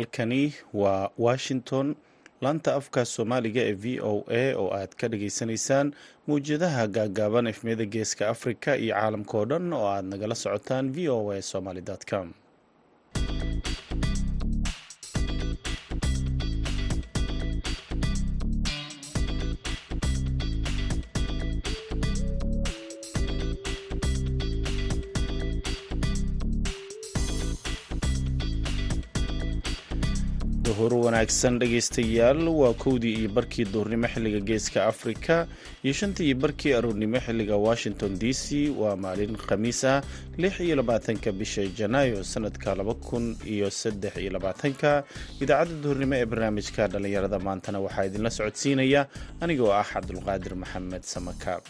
halkani waa washington. Laanta afka soomaaliga ee v o a oo aad ka dhageysanaysaan mawjadaha gaagaaban efmiyada geeska africa iyo caalamka oo dhan oo aad nagala socotaan v o a somaly com duhur wanaagsan dhegaystayaal. Waa kowdii iyo barkii duhurnimo xilliga geeska afrika iyo shantii iyo barkii aroornimo xilliga washington d c. Waa maalin khamiis ah lix iyo labaatanka bisha janaayo sanadka laba kun iyo saddex iyo labaatanka. Idaacadda duhurnimo ee barnaamijka dhallinyarada maantana waxaa idinla socodsiinaya. Anigoo ah cabdulqaadir maxamed samakaab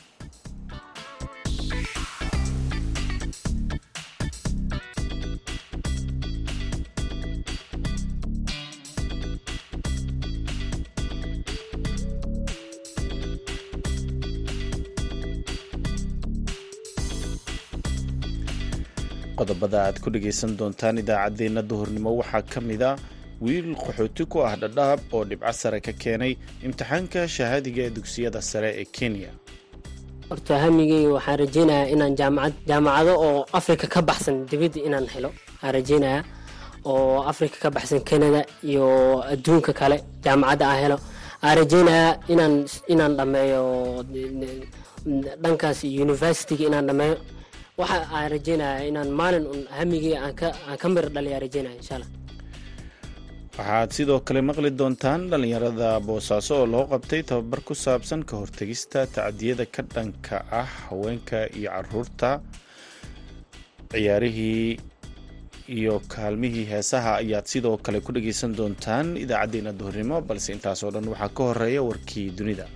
qodobada aad ku dhegaysan doontaan idaacaddeenna duhurnimo. Waxaa ka mid a wiil qaxooti ku ah dhadhaab oo dhibco sare ka keenay imtixaanka shahaadiga ee dugsiyada sare ee kenya. Horta hamigeyga waxaan rajeynayaa inaan jaamacad jaamacado oo afrika ka baxsan dibadda inaan helo waxaan rajeynayaa oo afrika ka baxsan canada iyo adduunka kale jaamacadda aan helo. Waxaan rajeynayaa inaan inaan dhammeeyo dhankaas universityga inaan dhammeeyo waxa aan rajeynaya inaan maalin un hamigii aan ka mir dhaliyaa rajeynaya insha waxaad sidoo kale maqli doontaan dhallinyarada boosaaso oo loo qabtay tababar ku saabsan ka hortegista tacdiyada ka dhanka ah haweenka iyo carruurta ciyaarihii iyo kaalmihii heesaha ayaad sidoo kale ku dhegaysan doontaan idaacaddeenna duhurnimo balse intaasoo dhan waxaa ka horreeya warkii dunida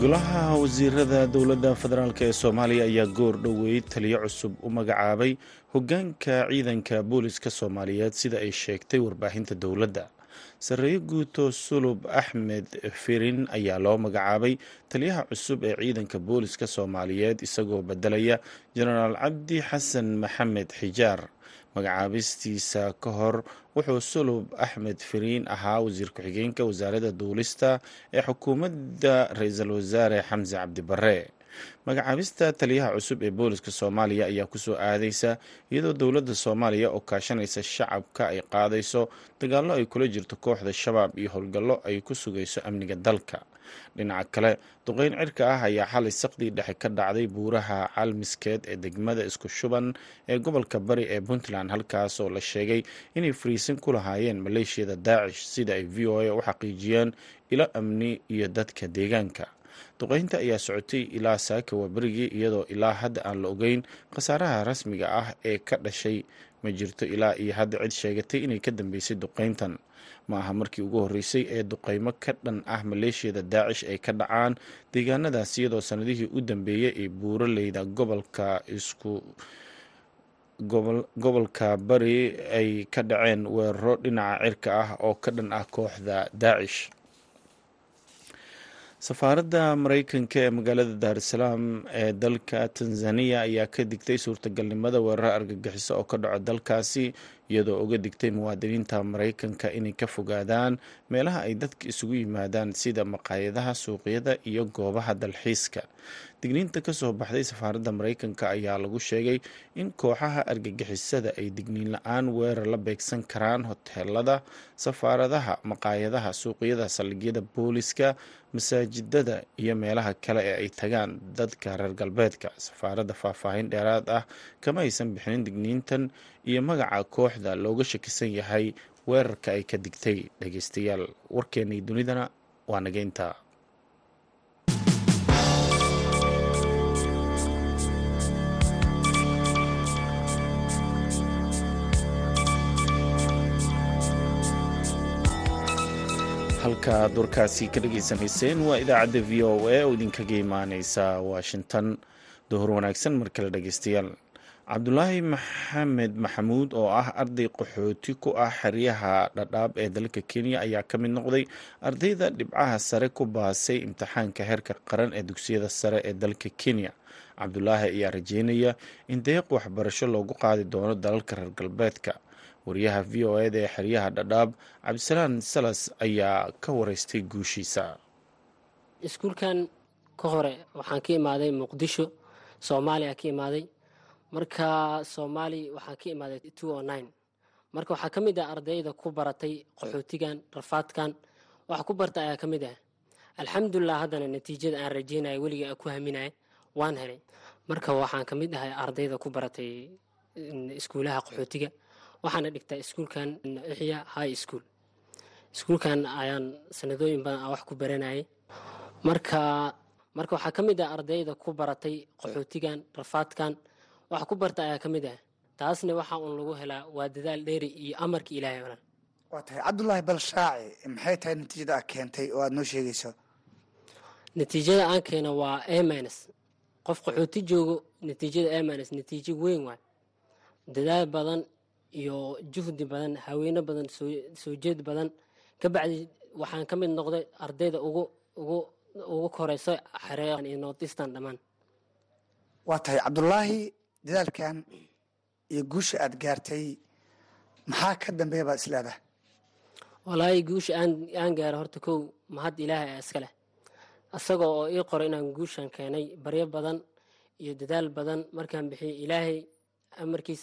golaha wasiirada dowladda federaalk ee soomaaliya ayaa goor dhoweyd taliyo cusub u magacaabay hoggaanka ciidanka booliska soomaaliyeed sida ay sheegtay warbaahinta dowladda. Sarreeye guuto sulub axmed firin ayaa loo magacaabay taliyaha cusub ee ciidanka booliska soomaaliyeed isagoo bedelaya jenaraal cabdi xasan maxamed xijaar magacaabistiisa ka hor wuxuu sulub axmed firiin ahaa wasiir ku-xigeenka wasaaradda duulista ee xukuumadda ra'iisul wasaare xamse cabdi barre magacaabista taliyaha cusub ee booliska soomaaliya ayaa ku soo aadaysa iyadoo dowladda soomaaliya oo kaashanaysa shacabka ay qaadayso dagaallo ay kula jirto kooxda shabaab iyo howlgallo ay ku sugayso amniga dalka dhinaca kale duqeyn cirka ah ayaa xalay saqdii dhexe ka dhacday buuraha calmiskeed ee degmada isku shuban ee gobolka bari ee puntland halkaasoo la sheegay inay fariisin ku lahaayeen maleeshiyada daacish sida ay v o a u xaqiijiyeen ilo amni iyo dadka deegaanka. Duqeynta ayaa socotay ilaa saaka waaberigii iyadoo ilaa hadda aan la ogeyn khasaaraha rasmiga ah ee ka dhashay. Ma jirto ilaa iyo hadda cid sheegatay inay ka dambeysay duqeyntan ma aha markii ugu horreysay ee duqeymo ka dhan ah maleeshiyada daacish ay ka dhacaan deegaanadaas iyadoo sanadihii u dambeeyey ee buuraleyda gobolka isku gobolka bari ay ka dhaceen weeraro dhinaca cirka ah oo ka dhan ah kooxda daacish. Safaaradda mareykanka ee magaalada daarusalaam ee dalka tanzaniya ayaa ka digtay suurtagalnimada weeraro argagixiso oo ka dhaco dalkaasi iyadoo uga digtay muwaadiniinta mareykanka inay ka fogaadaan meelaha ay dadka isugu yimaadaan sida maqaayadaha suuqyada iyo goobaha dalxiiska. Digniinta ka soo baxday safaaradda mareykanka ayaa lagu sheegay in kooxaha argagixisada ay digniin la'aan weerar la beegsan karaan hoteelada safaaradaha maqaayadaha suuqyada saldhigyada booliska masaajidada iyo meelaha kale ee ay tagaan dadka reer galbeedka. Safaaradda faahfaahin dheeraad ah kama aysan bixinin digniintan iyo magaca kooxda looga shakisan yahay weerarka ay ka digtay dhageystayaal warkeenii dunidana waa nageynta. Halkaad warkaasi ka dhagaysanayseen waa idaacadda v o a oo idinkaga imaaneysa washington. Duhur wanaagsan mar kale dhegeystayaal cabdulaahi maxamed maxamuud oo ah arday qaxooti ku ah xeryaha dhadhaab ee dalka kenya ayaa ka mid noqday ardayda dhibcaha sare ku baasay imtixaanka heerka qaran ee dugsiyada sare ee dalka kenya. Cabdulaahi ayaa rajeynaya in deeq waxbarasho loogu qaadi doono dalalka reer galbeedka. Wariyaha v o eda ee xeryaha dhadhaab cabdisalaan salas ayaa ka wareystay guushiisa. Iskuulkan ka hore waxaan ka imaaday muqdisho soomaaliya ka imaaday marka soomaali waxaan ka imaaday marka waxaa ka mid ah ardayda ku baratay qaxootigan rafaadkan waxa ku barta ayaa ka mid ah alxamdulilah haddana natiijada aan rajeynaya weliga ku haminaya waan helay. Marka waxaan ka mid ahay ardayda ku baratay iskuulaha qaxootiga waxaana dhigtaa iskuulkan ixya high school. Iskuulkan ayaan sanadooyin badan wax ku baranayay. Marka marka waxaa ka mid ah ardayda ku baratay qaxootigan rafaadkan waxa ku barta ayaa ka mid ah. Taasna waxa uun lagu helaa waa dadaal dheeri iyo amarka ilaahay olan waa tahay cabdulaahi bal shaaci maxay tahay natiijada a keentay oo aada noo sheegayso? Natiijada aan keena waa amins qof qaxooti joogo natiijada amins natiijo weyn waay. Dadaal badan iyo juhdi badan haweeno badan soo jeed badan. Ka bacdi waxaan ka mid noqday ardayda ugu ugu ugu koreyso xareeqan iyo nortistan dhammaan waa tahay cabdulaahi dadaalkan iyo guusha aada gaartay maxaa ka dambeeya baad isleedahay walaahi guusha aan gaaro horta kow mahad ilaahay a iska leh. Isaga oo ii qoray inaan guushan keenay baryo badan iyo dadaal badan markaan bixiyay ilaahay amarkiis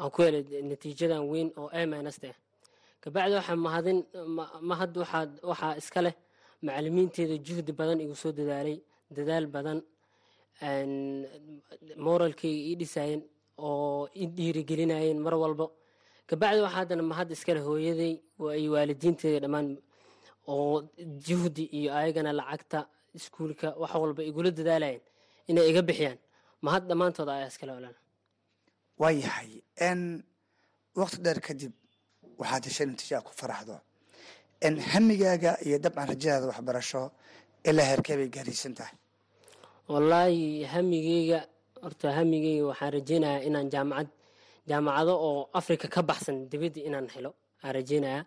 aan ku helay natiijadan weyn oo amanasta ah kabacdi waxaa mahadin mahad waxaa iska leh macalimiinteeda juhdi badan igu soo dadaalay dadaal badan moralkayga ii dhisaayeen oo i dhiirigelinayeen mar walba kabacdi waxaa haddana mahad iskale hooyaday iyo waalidiinteeda dhammaan oo juhdi iyo ayagana lacagta iskuulka wax walba igula dadaalayeen inay iga bixiyaan. Mahad dhammaantooda ayaa iskale olan waa yahay n waqti dheer kadib waxaad heshay natiija ku faraxdo. Hamigaaga iyo dabcan rajadaada waxbarasho ilaa heerkee bay gaaraysan tahay wallaahi hamigeyga horta hamigeyga waxaan rajeynayaa inaan jaamacad jaamacado oo africa ka baxsan dibadda inaan helo aan rajeynaya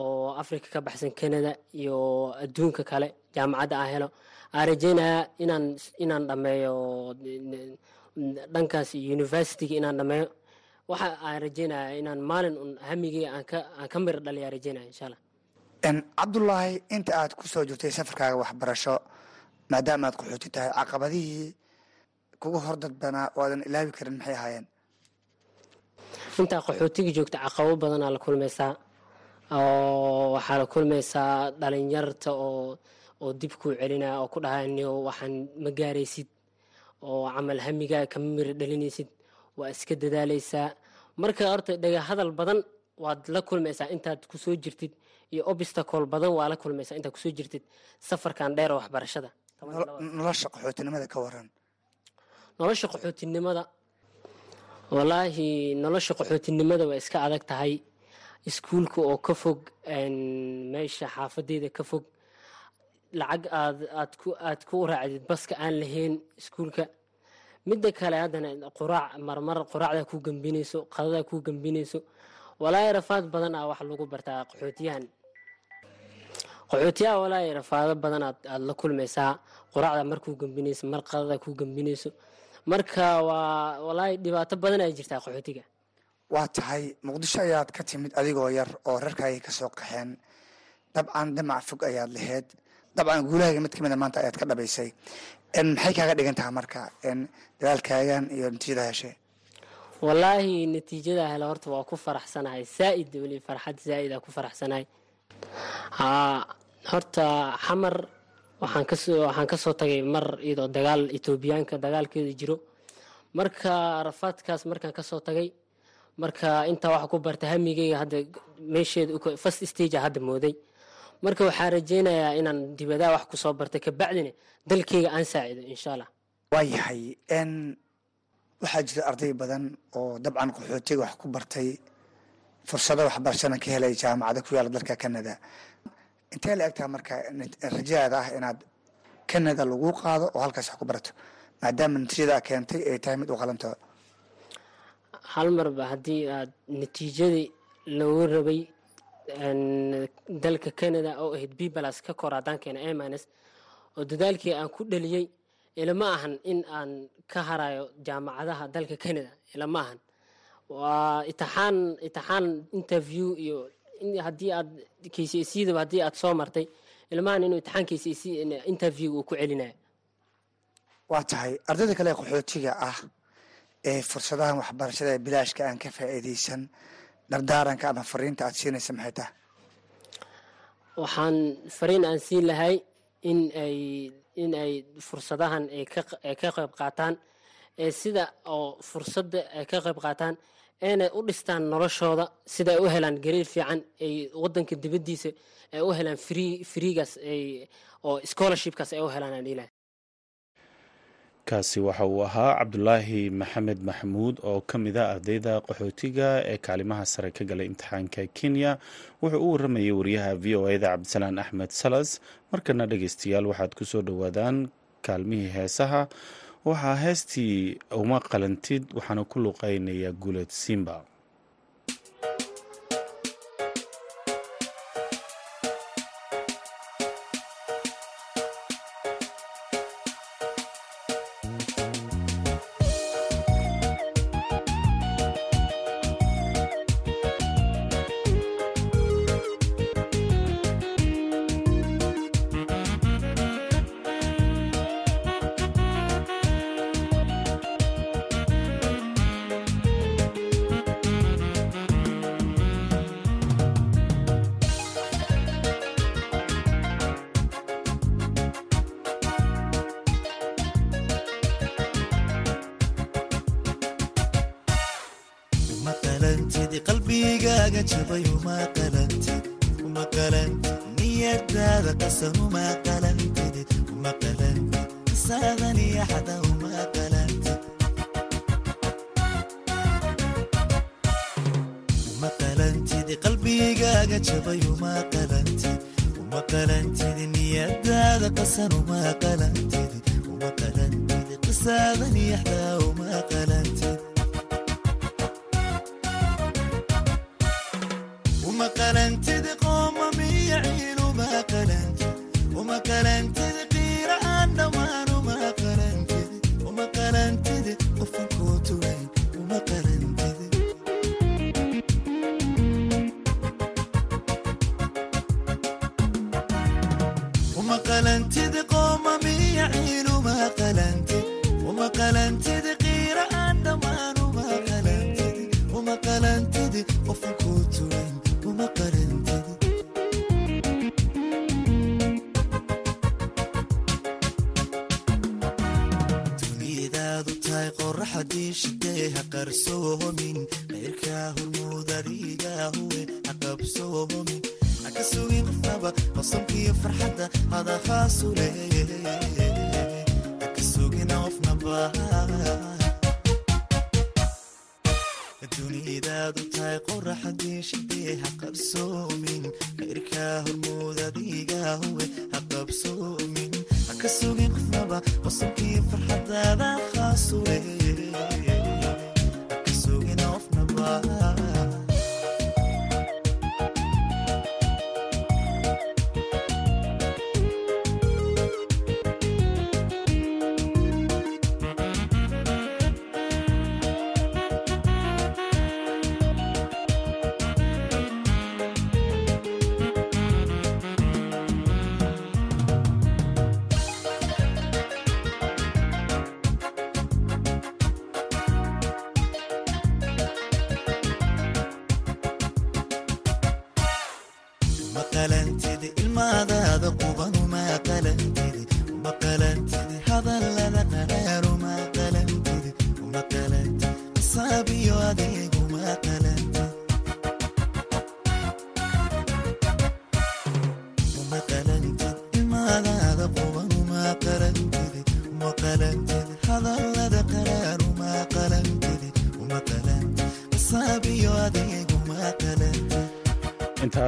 oo africa ka baxsan canada iyo adduunka kale jaamacadda aan helo. Aan rajeynayaa inaan inaan dhameeyo dhankaas universityga inaan dhameeyo. Waxa aan rajeynayaa inaan maalin un hamigeyga aan ka miro dhaliyaa rajeynaya insha allah. Cabdulaahi inta aad ku soo jirtay safarkaaga waxbarasho maadaama aad qaxooti tahay caqabadihii kugu hor dadbanaa oo aadan ilaawi karin maxay ahaayeen? Intaa qaxootiga joogta caqabo badanaa la kulmaysaa oo waxaa la kulmaysaa dhalinyarta oo oo dib kuu celinaya oo ku dhahaniyo waxaan ma gaaraysid oo camal hamigaa kama miri dhalinaysid waa iska dadaaleysaa marka horta hadal badan waad la kulmaysaa intaad ku soo jirtid iyo obstacle badan waa la kulmaysaa intaad ku soo jirtid safarkan dheer oo waxbarashada nolosha qaxootinimada ka waran. Nolosha qaxootinimada walaahi nolosha qaxootinimada waa iska adag tahay. Iskuulka oo ka fog meesha xaafadeeda ka fog. Lacag aad aad ku aad ku raacdid baska aan lahayn iskuulka. Midda kale haddana quraac marmar quraacdaa ku gambinayso qadadaa ku gambinayso. Walaahi rafaad badan ah wax lagu bartaa qaxootiyahan qaxootiyaha walaahi rafaado badan aad la kulmaysaa quraacda markuu gambinayso mar qadada ku gambinayso. Marka waa walaahi dhibaato badan ay jirtaa qaxootiga. Waa tahay muqdisho ayaad ka timid adigoo yar oo reerkaagii ka soo qaxeen dabcan damac fog ayaad laheyd dabcan guulahayga mid kamida maanta ayaad ka dhabaysay. Maxay kaaga dhigan marka? Dadaalkaagan iyo natiijada heshe. Walaahi natiijada hele horta waa ku faraxsanahay. Zaaid weli farxad zaaida ku faraxsanahay. Haa horta xamar waxaan ka soo waxaan ka soo tagay mar iyadoo dagaal etoobiyaanka dagaalkeeda jiro. Marka rafaadkaas markaan ka soo tagay marka intaa waxa ku barta hamigeyga hadda meesheeda first stage hadda mooday. Marka waxaa rajeynayaa inaan dibadaha wax ku soo bartay kabacdina dalkeyga aan saacido insha allah waayahay n waxaa jira arday badan oo dabcan qaxootiga wax ku bartay fursado waxbarashana ka helay jaamacada ku yaalla dalka canada intee la egtaha marka rajadaada ah inaad canada lagu qaado oo halkaas wax ku barato? Maadaama natiijada keentay ay tahay mid u qalanto. Hal marba haddii aad natiijadii loogu rabay dalka canada oo ahayd bibalas ka kor haddaan keena oo dadaalkii aan ku dhaliyey ilama ahan in aan ka harayo jaamacadaha dalka canada ilama ahan. Waa itixaan itixaan interview iyo haddii aad k c c daba haddii aad soo martay ilmahan inuu itixaan k c c interview uu ku celinayo. Waa tahay ardayda kale qaxootiga ah ee fursadahan waxbarashada ee bilaashka aan ka faa'iidaysan dardaaranka ama fariinta aad siinaysa maxay tahay? Waxaan fariin aan siin lahay in ay in ay fursadahan ay ka ay ka qayb qaataan ee sida oo fursadda ay ka qayb qaataan inay u dhistaan noloshooda sida ay u helaan gariir fiican ay wadanka dibaddiisa ay u helaan ay oo scholarshipkaas ay u helaan kaasi waxa uu ahaa cabdulaahi maxamed maxamuud oo ka mid a ardayda qaxootiga ee kaalimaha sare ka galay imtixaanka kenya. Wuxuu u waramayay wariyaha v o eda cabdisalaan axmed salas. Markana dhegeystayaal waxaad ku soo dhowaadaan kaalmihii heesaha waxaa heestii uma qalantid waxaana ku luqeynaya guuleed simba qalbigaaga jabay uma qalantid uma qalantid niyadaada qasan uma qalantid uma qalantid qisaadan iyo xada uma qalantid uma qalantid qalbigaaga jabay uma qalantid uma qalantid niyadaada qasan uma qalantid uma qalantid qisaadan iyo xada uma qalantid uma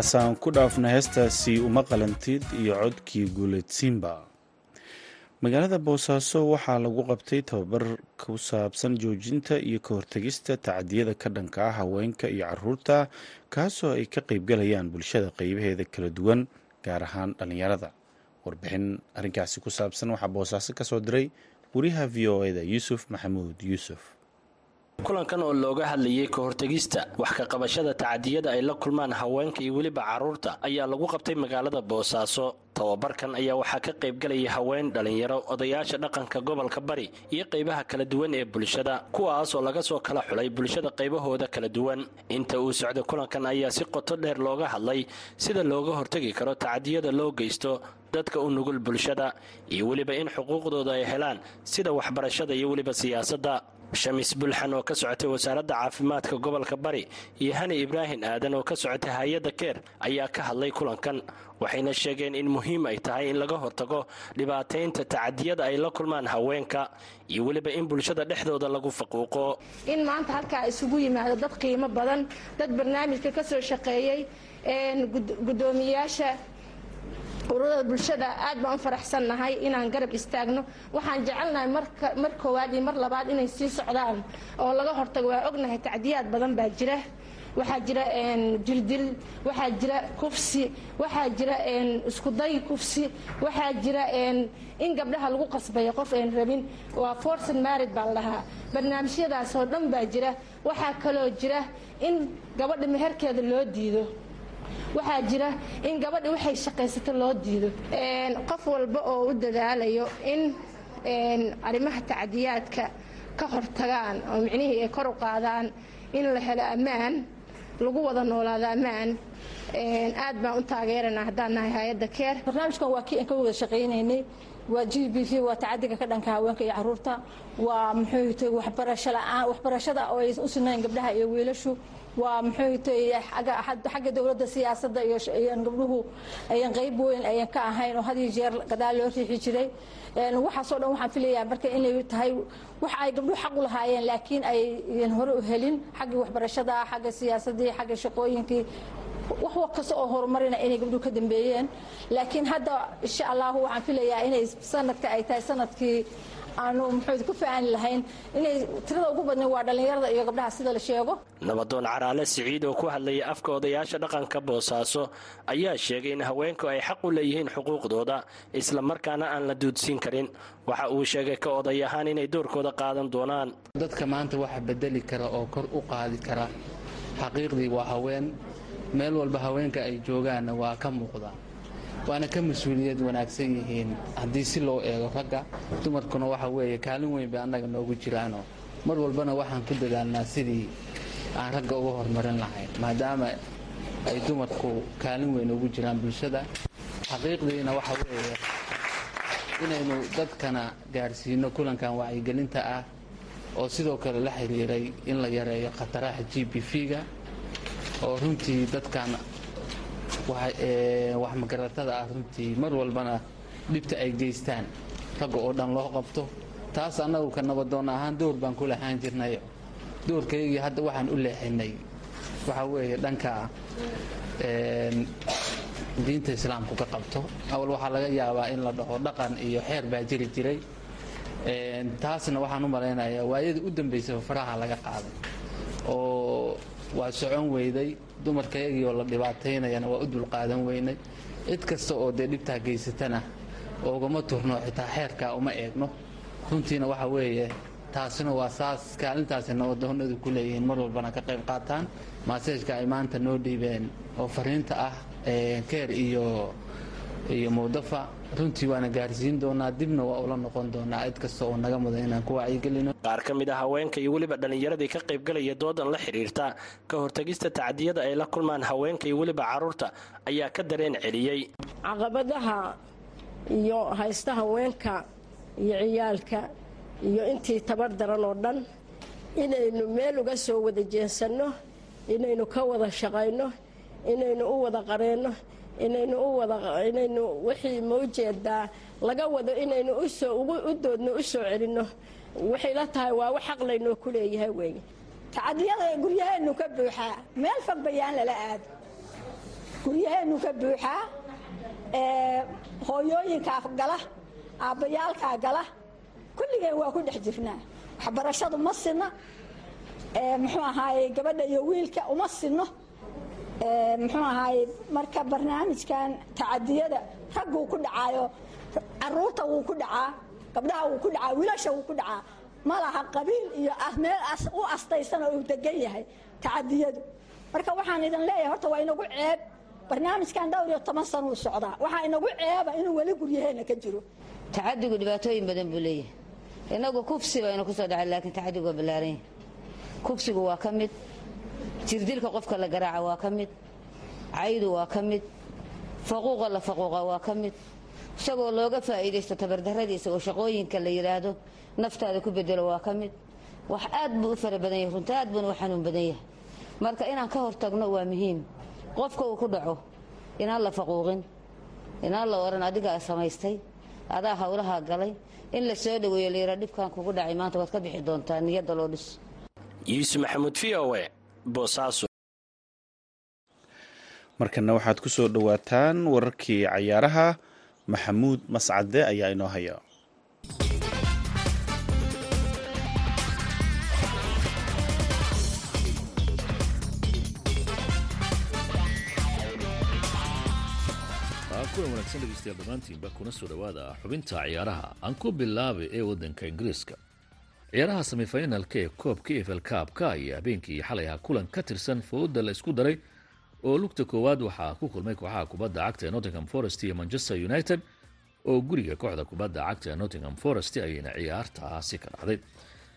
intaasaan ku dhaafna heestaasi uma qalantid iyo codkii guuleed simba. Magaalada boosaaso waxaa lagu qabtay tababar ku saabsan joojinta iyo ka hortegista tacadiyada ka dhanka ah haweenka iyo carruurta kaasoo ay ka qeybgalayaan bulshada qeybaheeda kala duwan gaar ahaan dhallinyarada. Warbixin arrinkaasi ku saabsan waxaa boosaaso ka soo diray wariyaha v o eda yuusuf maxamuud yuusuf kulankan oo looga hadlayay ka hortegista wax ka qabashada tacadiyada ay la kulmaan haweenka iyo weliba carruurta ayaa lagu qabtay magaalada boosaaso tababarkan ayaa waxaa ka qaybgalaya haween dhallinyaro odayaasha dhaqanka gobolka bari iyo qaybaha kala duwan ee bulshada kuwaas oo laga soo kala xulay bulshada qaybahooda kala duwan. Inta uu socday kulankan ayaa si qoto dheer looga hadlay sida looga hortegi karo tacadiyada loo geysto dadka u nugul bulshada iyo weliba in xuquuqdooda ay helaan sida waxbarashada iyo weliba siyaasadda shamis bulxan oo ka socotay wasaaradda caafimaadka gobolka bari iyo hani ibraahim aadan oo ka socotay hay'adda keer ayaa ka hadlay kulankan waxayna sheegeen in muhiim ay tahay in laga hortago dhibaataynta tacadiyada ay la kulmaan haweenka iyo weliba in bulshada dhexdooda lagu faquuqo. In maanta halkaa isugu yimaado dad qiimo badan dad barnaamijka ka soo shaqeeyey gudoomiyaasha ururada bulshada aad baan u faraxsannahay inaan garab istaagno. Waxaan jecelnahay mar koowaad iyo mar labaad inay sii socdaan oo laga hortago waa ognahay tacdiyaad badan baa jira. Waxaa jira dildil waxaa jira kufsi waxaa jira iskuday kufsi waxaa jira in gabdhaha lagu qasbayo qof aan rabin waa forced married baa la dhahaa barnaamijyadaas oo dhan baa jira. Waxaa kaloo jira in gabadha meherkeeda loo diido waxaa jira in gabadhi waxay shaqaysato loo diido. Qof walba oo u dadaalayo in arrimaha tacdiyaadka ka hortagaan oo micnihii ay kor u qaadaan in la helo ammaan lagu wada noolaado ammaan aad baan u taageeranaa haddaan nahay hay'adda keer barnaamijkan waa kii aan ka wada shaqaynaynay. Waa g b v waa tacadiga ka dhanka haweenka iyo carruurta. Waa muxuuta waxbarasho la'aan waxbarashada oo ay u sinayn gabdhaha iyo wiilashu waa muxuuta xagga dowladda siyaasadda iyo gabdhuhu ayan qayb weyn ayan ka ahayn oo had iyo jeer gadaal loo riixi jiray. Waxaasoo dhan waxaan filayaa marka inay tahay waxa ay gabdhuhu xaq u lahaayeen laakiin ayan hore u helin xaggii waxbarashada xagga siyaasaddii xagga shaqooyinkii. Wax wa kasta oo horumarina inay gabdhuhu ka dambeeyeen. Laakiin hadda insha allahu waxaan filayaa inay sanadka ay tahay sannadkii aanu muxuu ku faani lahayn inay tirada ugu badnayn waa dhallinyarada iyo gabdhaha sida la sheego. Nabadoon caraale siciid oo ku hadlaya afka odayaasha dhaqanka boosaaso ayaa sheegay in haweenku ay xaq u leeyihiin xuquuqdooda isla markaana aan la duudsiin karin. Waxa uu sheegay ka oday ahaan inay doorkooda qaadan doonaan. Dadka maanta waxa bedeli kara oo kor u qaadi kara xaqiiqdii waa haween. Meel walba haweenka ay joogaanna waa ka muuqda waana ka mas'uuliyad wanaagsan yihiin haddii si loo eego ragga dumarkuna waxa weeye kaalin weyn bay annaga noogu jiraano mar walbana waxaan ku dadaalnaa sidii aan ragga uga horumarin lahayn maadaama ay dumarku kaalin weyn ugu jiraan bulshada. Xaqiiqdiina waxa weeye inaynu dadkana gaadhsiino kulankan wacyigelinta ah oo sidoo kale la xiriiray in la yareeyo khataraha g b v-ga oo runtii dadkan wax magaratada ah runtii mar walbana dhibta ay geystaan. Ragga oo dhan loo qabto. Taas annagu ka nabadoon ahaan door baan ku lahaan jirnay. Doorkaygii hadda waxaan u leexinay waxa weeye dhanka diinta islaamku ka qabto. Awal waxaa laga yaabaa in la dhaho dhaqan iyo xeer baa jiri jiray. Taasna waxaan u malaynayaa waayadii u dambaysay faraha laga qaaday waa socon weyday dumarkayagii oo la dhibaataynayana waa u dulqaadan weynay. Cid kasta oo dee dhibtaa geysatana oogama turno xitaa xeerkaa uma eegno. Runtiina waxa weeye taasina waa saas kaalintaasi nabadoonadu ku leeyihiin mar walbana ka qayb qaataan. Maaseejka ay maanta noo dhiibeen oo fariinta ah keer iyo iyo mawdafa. Runtii waana gaarsiin doonaa dibna waa ula noqon doonaa. Cid kasta oo naga mudan inaan ku wacyigelino qaar ka mid a haweenka iyo weliba dhallinyaradii ka qaybgalaya doodan la xidhiirta ka hortagista tacdiyada ay la kulmaan haweenka iyo weliba carruurta ayaa ka dareen celiyey. Caqabadaha iyo haysta haweenka iyo ciyaalka iyo intii tabar daran oo dhan inaynu meel uga soo wada jeensanno inaynu ka wada shaqayno inaynu u wada qareenno inaynu u wada inaynu wixii maujeedaa laga wado inaynu u doodno u soo celinno. Waxay la tahay waa wax xaq laynoo ku leeyahay weeye. Tacadiyada guryaheennu ka buuxaa meel fog bayaan lala aado guryaheennu ka buuxaa hooyooyinka afgala aabbayaalkaa gala kulligeen waa ku dhex jirnaa waxbarashadu ma sinna muxuu ahaaye gabadha iyo wiilka uma sinno muxuu ahaaye marka barnaamijkan tacadiyada ragguu ku dhacaayo carruurta wuu ku dhacaa gabdhaha wuu ku dhacaa wiilasha wuu ku dhacaa. Ma laha qabiil iyo meel u astaysan oo uu degan yahay tacadiyadu. Marka waxaan idin leeyahay horta waa inagu ceeb. Barnaamijkan dhowr iyo toban sana uu socdaa. Waxaa inagu ceeba inuu weli guryaheena ka jiro. Tacadigu dhibaatooyin badan buu leeyahay. Inagu kufsi baynu ku soo dhacay laakiin tacadigu waa ballaaran yahay. Kufsigu waa ka mid jirdilka qofka la garaaca waa ka mid caydu waa ka mid faquuqa la faquuqa waa ka mid. Isagoo looga faa'iidaysto tabardarradiisa oo shaqooyinka la yidhaahdo naftaada ku bedelo waa ka mid. Wax aad buu u fara badan yahay runta aad buuna u xanuun badan yahay. Marka inaan ka hortagno waa muhiim. Qofka uu ku dhaco inaan la faquuqin inaan la odhan adigaa samaystay adaa hawlaha galay in la soo dhoweeyo layidha dhibkan kugu dhacay maanta waad ka bixi doontaa niyadda loo dhis. Yuusuf maxamuud v o e boosaaso markana waxaad ku soo dhowaataan wararkii cayaaraha. Maxamuud mascade ayaa inoo haya. Kulan wanaagsan dhegeystayaal dhammaantiinba kuna soo dhowaada xubinta ciyaaraha aan ku bilaabay ee waddanka ingiriiska ciyaaraha semifinalka ee koobka efel kaabka ayaa habeenkii xalay aha kulan ka tirsan fowda la isku daray oo lugta koowaad waxaa ku kulmay kooxaha kubadda cagta ee nottingham forest iyo manchester united oo guriga kooxda kubadda cagta ee nottingham forest ayayna ciyaartaasi ka dhacday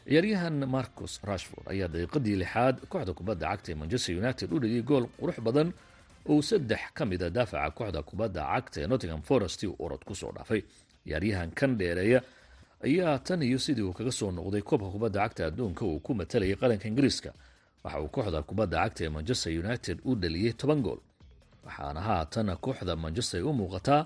ciyaaryahan marcus rashford ayaa daqiiqadii lixaad kooxda kubadda cagta ee manchester united u dhigay gool qurux badan oo saddex ka mida daafaca kooxda kubadda cagta ee nottingham forest uu orod ku soo dhaafay. Ciyaaryahan kan dheereeya ayaa tan iyo sidii uu kaga soo noqday koobka kubadda cagta adduunka uu ku matalayay qaranka ingiriiska. Waxa uu kooxda kubadda cagta ee manchester united u dhaliyey toban gool. Waxaana haatan kooxda manchester u muuqataa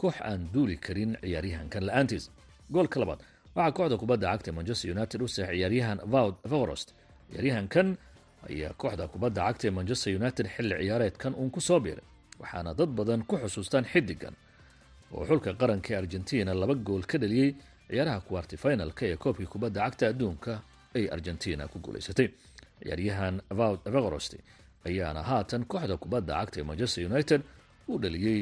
koox aan duuli karin ciyaaryahankan la'aantiis. Goolka labaad waxaa kooxda kubadda cagta manchester united u sax ciyaaryahan vaud forost ciyaaryahankan ayaa kooxda kubadda cagta ee manchester united xilli ciyaareedkan uun ku soo biiray waxaana dad badan ku xusuustaan xidigan oo xulka qaranka ee argentina laba gool ka dhaliyey ciyaaraha kuwartifinalka ee koobkii kubadda cagta adduunka ay argentina ku guulaysatay ciyaaryahan vaud vegorost ayaana haatan kooxda kubadda cagta ee manchester united u dhaliyey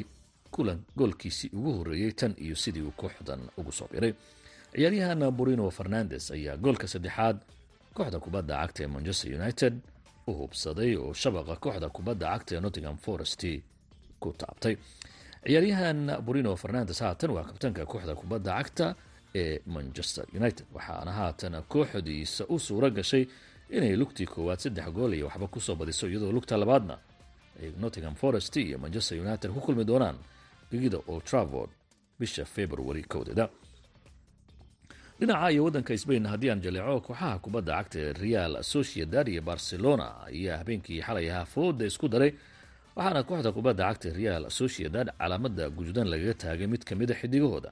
kulan goolkiisii ugu horreeyey tan iyo sidii uu kooxdan ugu soo biray ciyaaryahan burino fernandes ayaa goolka saddexaad kooxda kubadda cagta ee manchester united u hubsaday oo shabaqa kooxda kubadda cagta ee nottingham forest ku taabtay. Ciyaaryahan burino fernandes haatan waa kabtanka kooxda kubadda cagta ee manchester united. Waxaana haatan kooxdiisa u suura gashay inay lugtii koowaad saddex gool iyo waxba ku soo badiso iyadoo lugta labaadna ay nottingham forest iyo manchester united ku kulmi doonaan gegida old travord bisha february kowdeeda dhinaca iyo waddanka sbain haddii aan jaleeco kooxaha kubadda cagta real sociedad iyo barcelona ayaa habeenkii xalay ahaa fooda isku daray waxaana kooxda kubadda cagta real sociedad calaamada gududan lagaga taagay mid kamida xidigahooda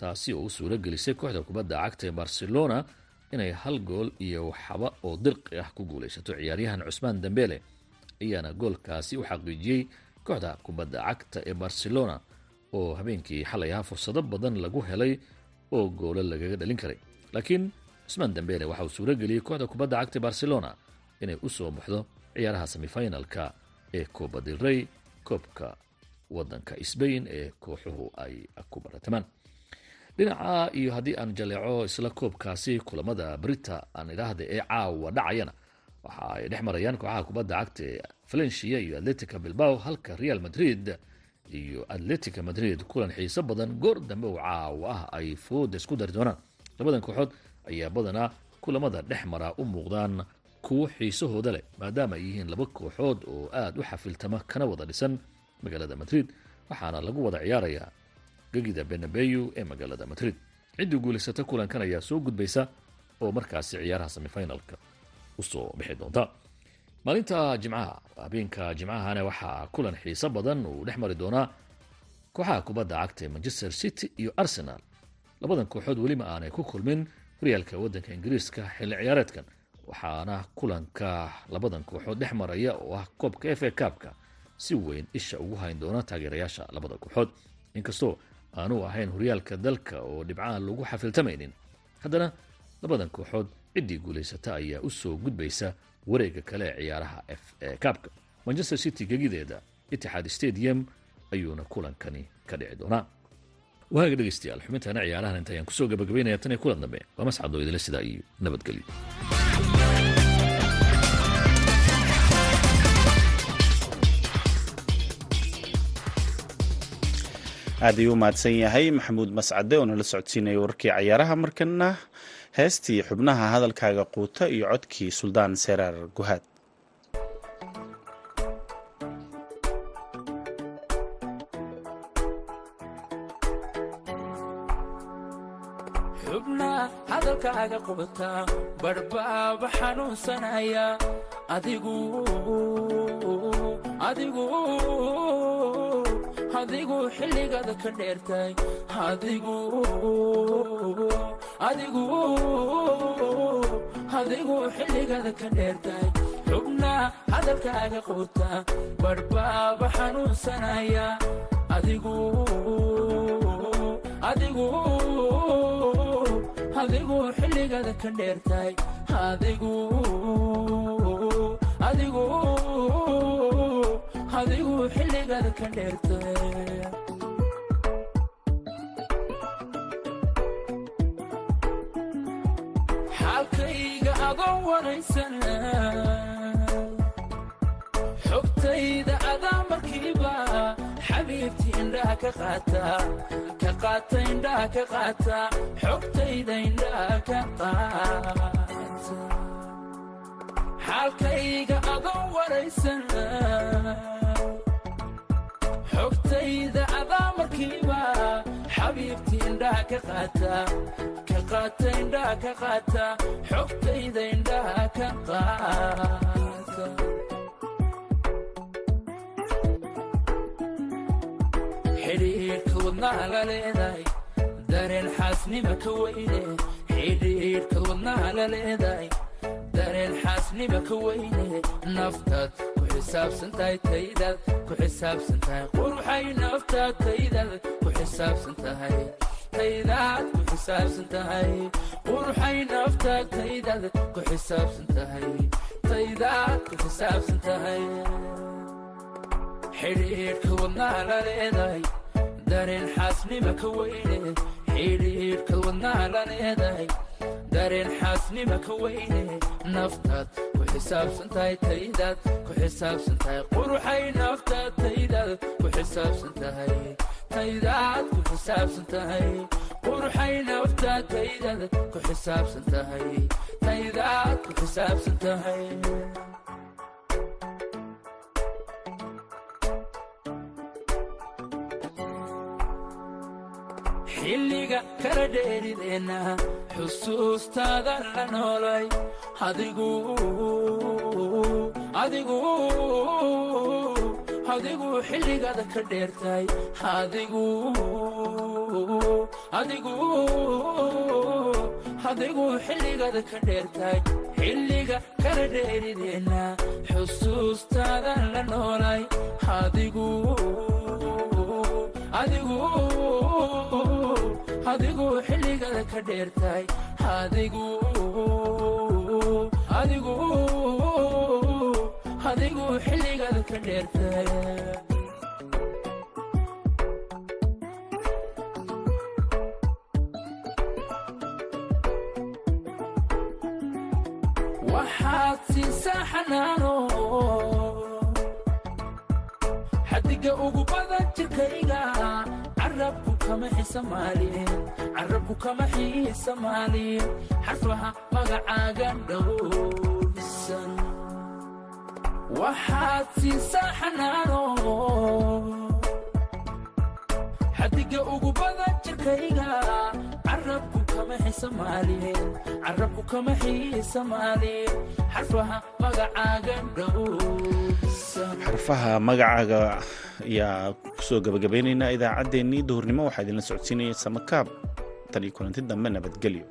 taasi oo u suuro gelisay kooxda kubadda cagta ee barcelona inay hal gool iyo waxba oo dirqi ah ku guulaysato ciyaaryahan cusmaan dambele ayaana goolkaasi u xaqiijiyey kooxda kubadda cagta ee barcelona oo habeenkii xalay ahaa fursado badan lagu helay oo goolo lagaga dhalin karay. Laakiin cusmaan dambele waxa uu suuro geliyey kooxda kubadda cagta barcelona inay u soo baxdo ciyaaraha semifinalka ee coba del rey koobka wadanka sbain ee kooxuhu ay ku baratamaan dhinaca iyo haddii aan jaleeco isla koobkaasi kulamada brita aan idhaahda ee caawa dhacayana waxa ay dhex marayaan kooxaha kubadda cagta ee valencia iyo atletica bilbao halka real madrid iyo atletica madrid kulan xiiso badan goor dambe oo caawa ah ay fooda isku dari doonaan. Labadan kooxood ayaa badanaa kulamada dhex maraa u muuqdaan kuwo xiisahooda leh maadaama ay yihiin laba kooxood oo aada u xafiltama kana wada dhisan magaalada madrid waxaana lagu wada ciyaarayaa gegida benabeyu ee magaalada madrid. Ciddii guulaysata kulankan ayaa soo gudbaysa oo markaasi ciyaaraha semifinalka u soo bixi doonta. Maalinta jimcaha habeenka jimcahana waxaa kulan xiiso badan uu dhex mari doonaa kooxaha kubadda cagta ee manchester city iyo arsenal. Labadan kooxood welima aanay ku kulmin horyaalka waddanka ingiriiska xilli ciyaareedkan waxaana kulanka labadan kooxood dhex maraya oo ah koobka f a kaabka si weyn isha ugu hayn doona taageerayaasha labada kooxood. Inkastoo aanu ahayn horyaalka dalka oo dhibcaha lagu xafiltamaynin. Haddana labadan kooxood ciddii guulaysata ayaa u soo gudbaysa wareega kale ee ciyaaraha f e kaabka manchester city gegideeda itixaad stadium ayuuna kulankani ka dhici doonaa. Waaga dhegeystayaal xubintaana ciyaarahan inta ayaan ku soo gabagabaynaya tan iyo kulan dambe. Waa mascadoo idila sidaa iyo nabadgelyo aad ayuu u mahadsan yahay. Maxamuud mascade oo nala socodsiinaya warkii cayaaraha markana heestii xubnaha hadalkaaga quuta iyo codkii suldaan seraar guhaad. Adigu adigu adigu xilligaada ka dheertay. Adigu xilligaada ka dheertay. Xubna hadalkaaga quuta barhbaaba xanuunsanaya. Adigu xilligaada ka dheertay. Adigu adigu xilligaada ka dheertay xaalkayga adoo waraysan xogtayda adaa markiiba xabiibti indhaha ka qaata indhaha ka qaata xogtayda indhaha ka qaata xaalkayga adoo waraysan xogtayda adaa markiiba xabiibti indhaha ka qaata ka qaata indhaha ka qaata xogtayda indhaha ka qaata. Xidhiidhka wadnaha la leedahay dareen xaasnima ka weyne. Xidhiidhka wadnaha la leedahay dareen xaasnima ka weyne. Naftaad ku xisaabsan tahay taydaad ku xisaabsan tahay quruxay naftaad taydaad ku xisaabsan tahay taydaad ku xisaabsan tahay quruxay naftaad taydaad ku xisaabsan tahay taydaad ku xisaabsan tahay xidhiidhka wadnaha la leedahay dareen xaasnima ka weyne xidhiidhka wadnaha la leedahay dareen xaasnima ka weyne naftaad ku xisaabsan tahay taydaad ku xisaabsan tahay quruxay naftaad taydaad ku xisaabsan tahay taydaad ku xisaabsan tahay quruxay naftaad taydaad ku xisaabsan tahay taydaad ku xisaabsan tahay xilliga kala dheerideenna xusuustaada la noolay adigu xilligaada ka dheertay adigu xilligaada ka dheertay xilliga kala dheerideenna xusuustaada la noolay adigu adigu adigu xilligaada ka dheertay. Adigu xilligaada ka dheertay. Waxaad siisaa xanaano. Xadiga ugu badan jirkayga carabku carabku kama xiisamaalin xarfaha magacaaga dhowrsan waxaad siisaa xanaano. Xadiga ugu badan jirkayga. Carabku kama xisamaalin carabku kama xiisamaalin xarfaha magacaaga dhowrsan xarfaha magacaaga ayaa ku soo gabagabaynaynaa idaacaddeenii duhurnimo. Waxaa idinla socodsiinaya samakaab tan iyo kulanti dambe nabadgelyo